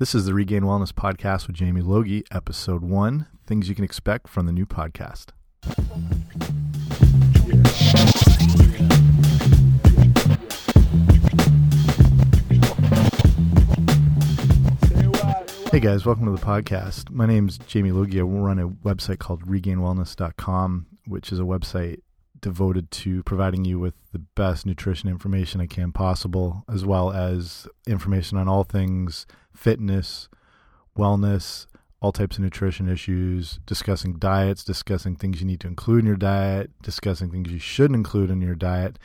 This is the Regain Wellness Podcast with Jamie Logie, Episode 1 Things You Can Expect from the New Podcast. Hey guys, welcome to the podcast. My name is Jamie Logie. I run a website called regainwellness.com, which is a website devoted to providing you with the best nutrition information I can possible, as well as information on all things fitness, wellness, all types of nutrition issues, discussing diets, discussing things you need to include in your diet, discussing things you shouldn't include in your diet,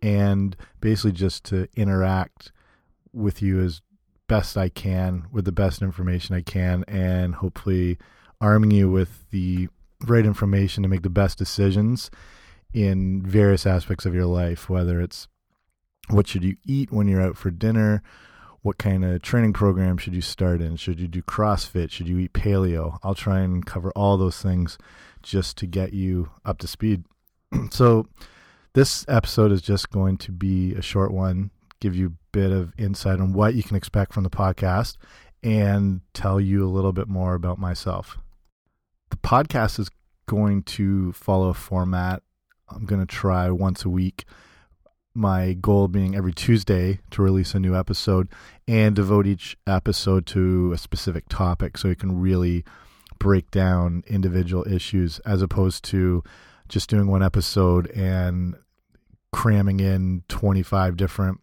and basically just to interact with you as best I can with the best information I can and hopefully arming you with the right information to make the best decisions in various aspects of your life, whether it's what should you eat when you're out for dinner, what kind of training program should you start in, should you do CrossFit, should you eat paleo. I'll try and cover all those things just to get you up to speed. so this episode is just going to be a short one give you a bit of insight on what you can expect from the podcast and tell you a little bit more about myself. The podcast is going to follow a format. I'm going to try once a week. My goal being every Tuesday to release a new episode and devote each episode to a specific topic so you can really break down individual issues as opposed to just doing one episode and cramming in 25 different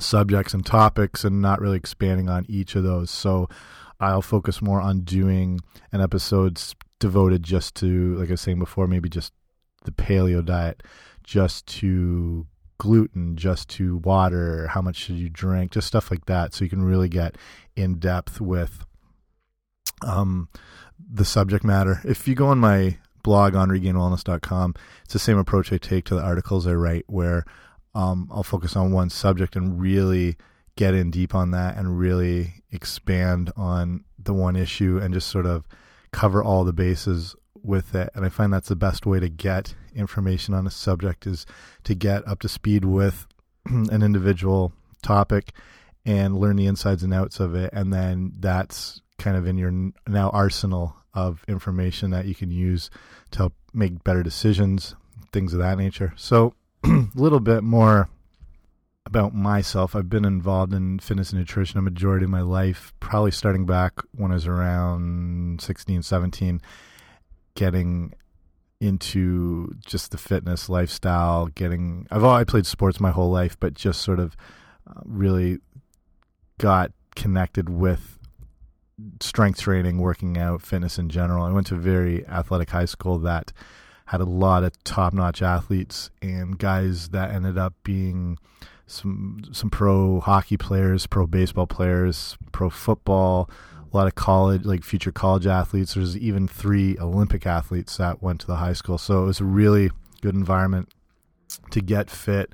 subjects and topics and not really expanding on each of those. So I'll focus more on doing an episode devoted just to, like I was saying before, maybe just the paleo diet, just to gluten, just to water, how much should you drink, just stuff like that. So you can really get in depth with um, the subject matter. If you go on my blog on regainwellness.com, it's the same approach I take to the articles I write where um, I'll focus on one subject and really get in deep on that and really expand on the one issue and just sort of cover all the bases with it. And I find that's the best way to get information on a subject is to get up to speed with an individual topic and learn the insides and outs of it. And then that's kind of in your now arsenal of information that you can use to help make better decisions, things of that nature. So a little bit more about myself. I've been involved in fitness and nutrition a majority of my life, probably starting back when I was around 16, 17, getting into just the fitness lifestyle, getting I've I played sports my whole life, but just sort of uh, really got connected with strength training, working out, fitness in general. I went to a very athletic high school that had a lot of top notch athletes and guys that ended up being some some pro hockey players, pro baseball players, pro football, a lot of college like future college athletes. There's even three Olympic athletes that went to the high school. So it was a really good environment to get fit,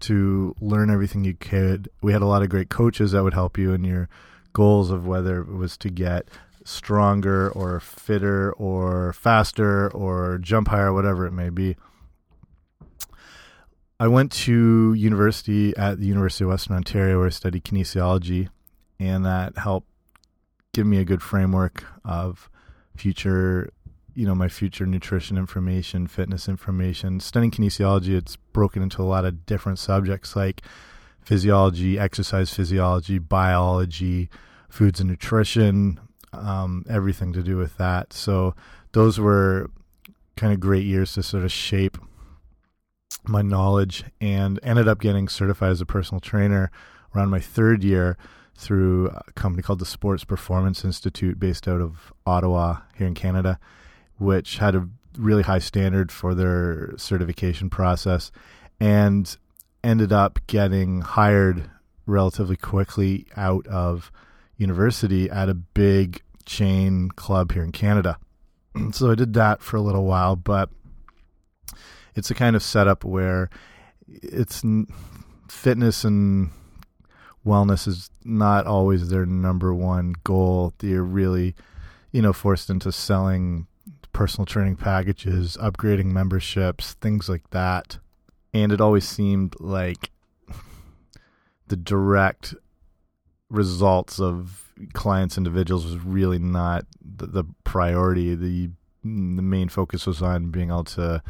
to learn everything you could. We had a lot of great coaches that would help you in your goals of whether it was to get stronger or fitter or faster or jump higher, whatever it may be. I went to university at the University of Western Ontario where I studied kinesiology, and that helped give me a good framework of future, you know, my future nutrition information, fitness information. Studying kinesiology, it's broken into a lot of different subjects like physiology, exercise physiology, biology, foods and nutrition, um, everything to do with that. So those were kind of great years to sort of shape my knowledge and ended up getting certified as a personal trainer around my third year through a company called the Sports Performance Institute based out of Ottawa here in Canada, which had a really high standard for their certification process and ended up getting hired relatively quickly out of university at a big chain club here in Canada. so I did that for a little while, but it's a kind of setup where it's fitness and wellness is not always their number one goal. They're really, you know, forced into selling personal training packages, upgrading memberships, things like that. And it always seemed like the direct results of clients, individuals was really not the, the priority. The the main focus was on being able to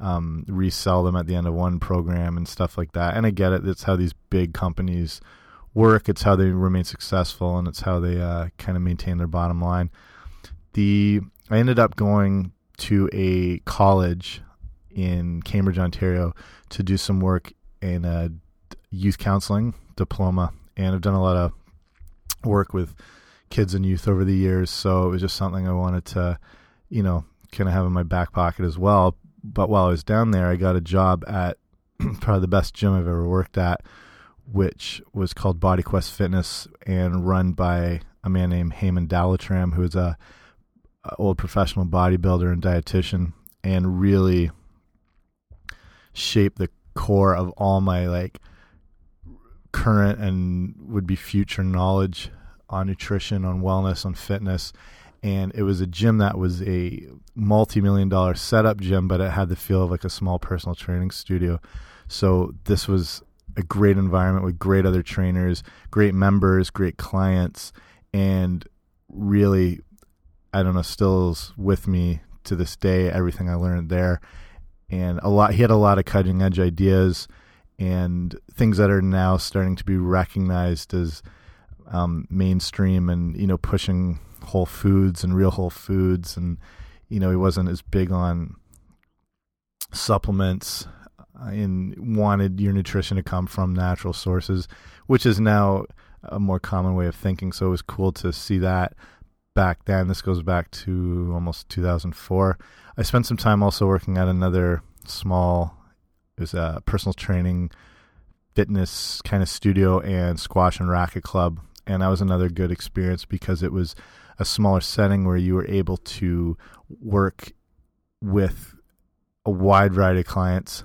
um, resell them at the end of one program and stuff like that. And I get it; that's how these big companies work. It's how they remain successful, and it's how they uh, kind of maintain their bottom line. The I ended up going to a college in Cambridge, Ontario, to do some work in a youth counseling diploma, and I've done a lot of work with kids and youth over the years. So it was just something I wanted to, you know, kind of have in my back pocket as well. But while I was down there, I got a job at probably the best gym I've ever worked at, which was called Body Quest Fitness and run by a man named Heyman Dalatram, who is a, a old professional bodybuilder and dietitian, and really shaped the core of all my like current and would be future knowledge on nutrition, on wellness, on fitness. And it was a gym that was a multi million dollar setup gym, but it had the feel of like a small personal training studio. So this was a great environment with great other trainers, great members, great clients, and really, I don't know, stills with me to this day everything I learned there. And a lot, he had a lot of cutting edge ideas and things that are now starting to be recognized as um, mainstream and you know pushing whole foods and real whole foods and you know he wasn't as big on supplements and wanted your nutrition to come from natural sources which is now a more common way of thinking. So it was cool to see that back then. This goes back to almost 2004 i spent some time also working at another small it was a personal training, fitness kind of studio and squash and racket club. And that was another good experience because it was a smaller setting where you were able to work with a wide variety of clients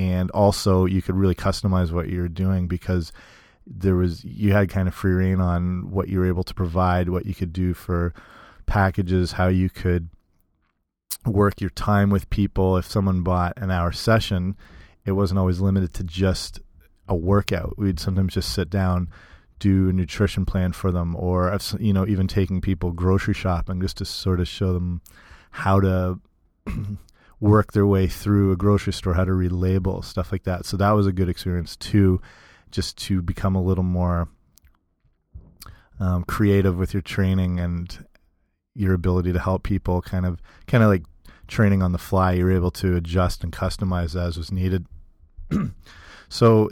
and also you could really customize what you were doing because there was you had kind of free reign on what you were able to provide what you could do for packages how you could work your time with people if someone bought an hour session it wasn't always limited to just a workout. We'd sometimes just sit down, do a nutrition plan for them, or you know even taking people grocery shopping just to sort of show them how to work their way through a grocery store, how to read labels, stuff like that. So that was a good experience too, just to become a little more um, creative with your training and your ability to help people. Kind of, kind of like training on the fly. You're able to adjust and customize as was needed. so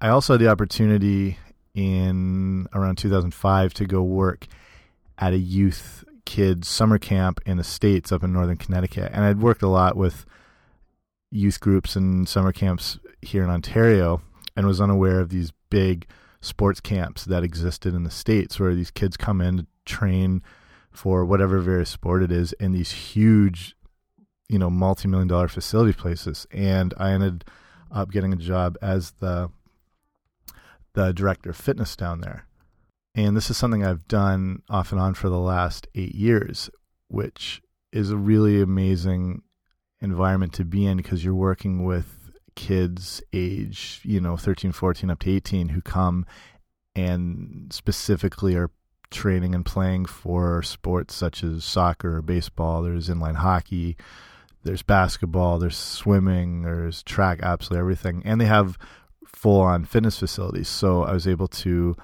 I also had the opportunity in around 2005 to go work at a youth kids summer camp in the states up in northern Connecticut, and I'd worked a lot with youth groups and summer camps here in Ontario, and was unaware of these big sports camps that existed in the states where these kids come in to train for whatever various sport it is in these huge you know multi-million dollar facility places. And i ended up getting a job as the the director of fitness down there and this is something i've done off and on for the last eight years which is a really amazing environment to be in because you're working with kids age you know 13 14 up to 18 who come and specifically are training and playing for sports such as soccer or baseball there's inline hockey there's basketball, there's swimming, there's track, absolutely everything. And they have full on fitness facilities. So I was able to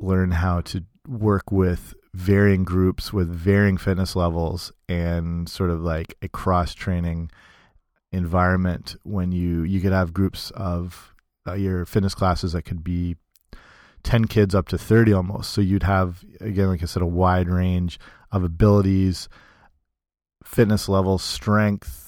learn how to work with varying groups with varying fitness levels and sort of like a cross training environment when you you could have groups of uh, your fitness classes that could be 10 kids up to 30 almost. So you'd have again like i said a wide range of abilities fitness levels, strength,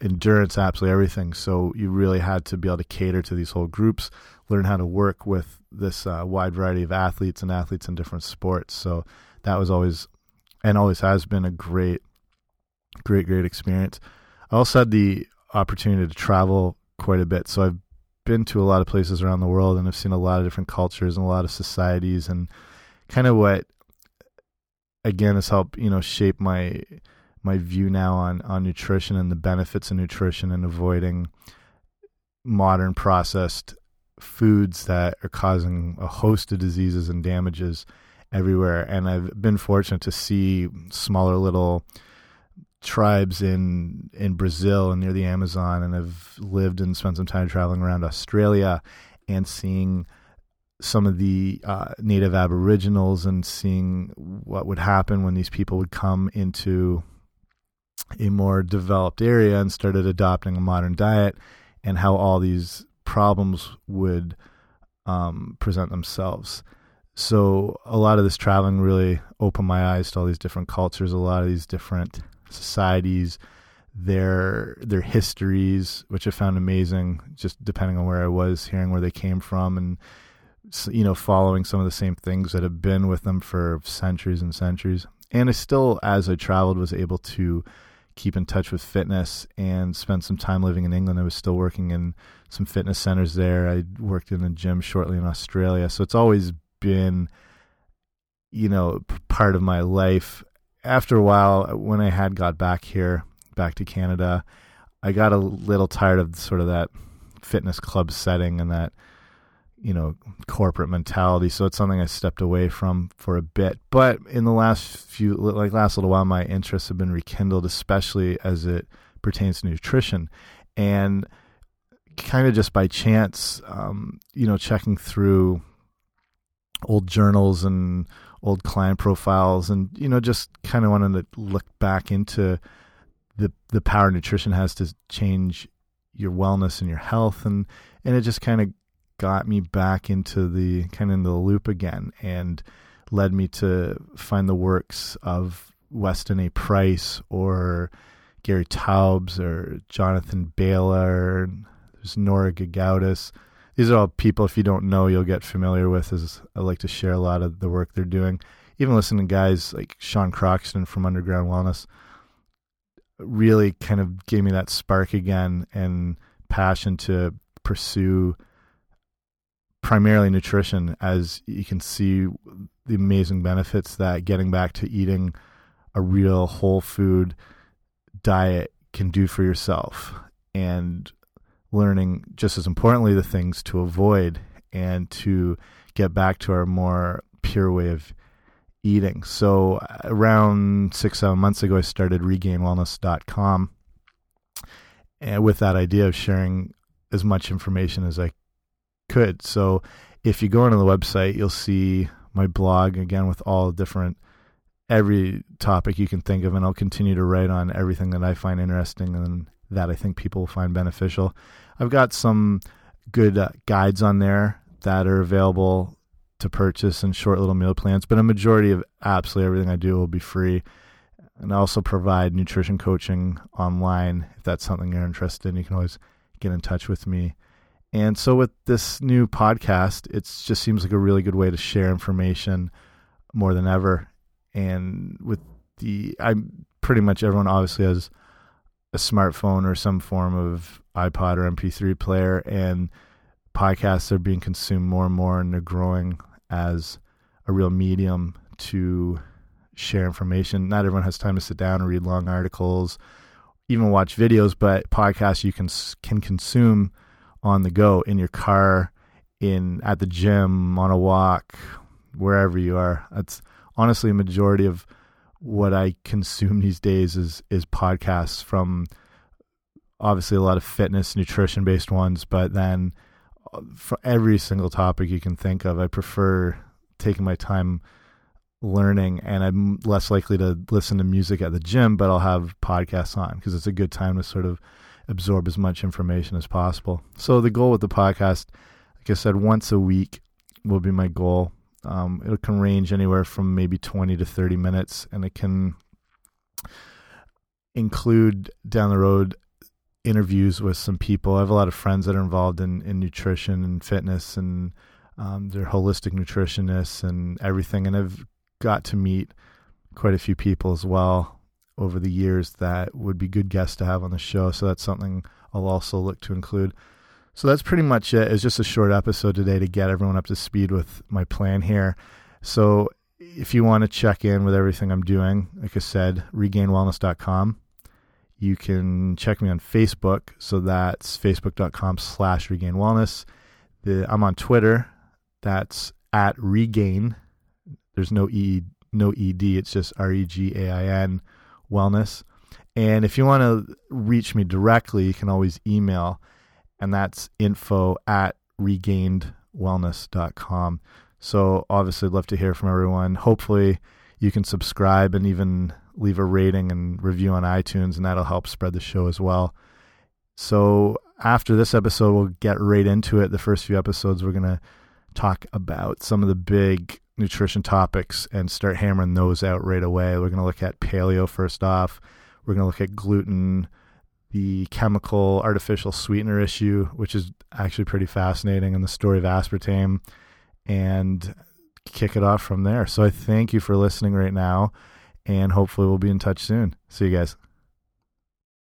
endurance, absolutely everything. So you really had to be able to cater to these whole groups, learn how to work with this uh, wide variety of athletes and athletes in different sports. So that was always and always has been a great, great, great experience. I also had the opportunity to travel quite a bit. So I've been to a lot of places around the world and I've seen a lot of different cultures and a lot of societies and kind of what again has helped, you know, shape my my view now on on nutrition and the benefits of nutrition and avoiding modern processed foods that are causing a host of diseases and damages everywhere. And I've been fortunate to see smaller little tribes in in Brazil and near the Amazon, and I've lived and spent some time traveling around Australia and seeing some of the uh, native aboriginals and seeing what would happen when these people would come into a more developed area and started adopting a modern diet and how all these problems would um, present themselves. So a lot of this traveling really opened my eyes to all these different cultures, a lot of these different societies, their their histories, which I found amazing. Just depending on where I was, hearing where they came from, and you know, following some of the same things that have been with them for centuries and centuries. And I still, as I traveled, was able to keep in touch with fitness and spent some time living in England. I was still working in some fitness centers there. I worked in a gym shortly in Australia. So it's always been, you know, part of my life. After a while, uh, when I had got back here, back to Canada, I got a little tired of sort of that fitness club setting and that you know corporate mentality. So it's something i stepped away from for a bit. But in the last few like last little while my interests have been rekindled especially as it pertains to nutrition. And kind of just by chance um, you know checking through old journals and old client profiles and you know just kind of wanted to look back into the the power nutrition has to change your wellness and your health. And and it just kind of got me back into the kind of in the loop again and led me to find the works of Weston A. Price or Gary Taubes or Jonathan Bailor. There's Nora Gedgaudas. These are all people, if you don't know, you'll get familiar with, as I like to share a lot of the work they're doing. Even listening to guys like Sean Croxton from Underground Wellness really kind of gave me that spark again and passion to pursue primarily nutrition, as you can see the amazing benefits that getting back to eating a real whole food diet can do for yourself and learning just as importantly the things to avoid and to get back to our more pure way of eating. So around six, seven months ago, I started regainwellness.com and eh, with that idea of sharing as much information as I could. So if you go onto the website, you'll see my blog again with all different every topic you can think of, and I'll continue to write on everything that I find interesting and that I think people will find beneficial. I've got some good uh, guides on there that are available to purchase and short little meal plans, but a majority of absolutely everything I do will be free. And I also provide nutrition coaching online. If that's something you're interested in, you can always get in touch with me. And so with this new podcast, it just seems like a really good way to share information more than ever. And with the, I'm pretty much everyone obviously has a smartphone or some form of iPod or MP3 player, and podcasts are being consumed more and more, and they're growing as a real medium to share information. Not everyone has time to sit down and read long articles, even watch videos, but podcasts you can can consume on the go in your car, in at the gym, on a walk, wherever you are. That's honestly a majority of what I consume these days is is podcasts from obviously a lot of fitness, nutrition based ones, but then uh, for every single topic you can think of, I prefer taking my time learning and I'm less likely to listen to music at the gym, but I'll have podcasts on because it's a good time to sort of absorb as much information as possible. So the goal with the podcast, like I said, once a week will be my goal. Um, it can range anywhere from maybe 20 to 30 minutes, and it can include down the road interviews with some people. I have a lot of friends that are involved in, in nutrition and fitness, and um, they're holistic nutritionists and everything. And I've got to meet quite a few people as well over the years that would be good guests to have on the show. So that's something I'll also look to include. So that's pretty much it. It's just a short episode today to get everyone up to speed with my plan here. So if you want to check in with everything I'm doing, like I said, regainwellness.com. You can check me on Facebook. So that's facebook.com slash regainwellness. I'm on Twitter. That's at regain There's no E no ED. It's just R E G A I N Wellness. And if you want to reach me directly, you can always email, and that's info at regainedwellness.com. So obviously, I'd love to hear from everyone. Hopefully, you can subscribe and even leave a rating and review on iTunes, and that'll help spread the show as well. So after this episode, we'll get right into it. The first few episodes, we're going to talk about some of the big nutrition topics and start hammering those out right away. We're going to look at paleo first off. We're going to look at gluten, the chemical artificial sweetener issue, which is actually pretty fascinating, and the story of aspartame, and kick it off from there. So I thank you for listening right now, and hopefully we'll be in touch soon. See you guys.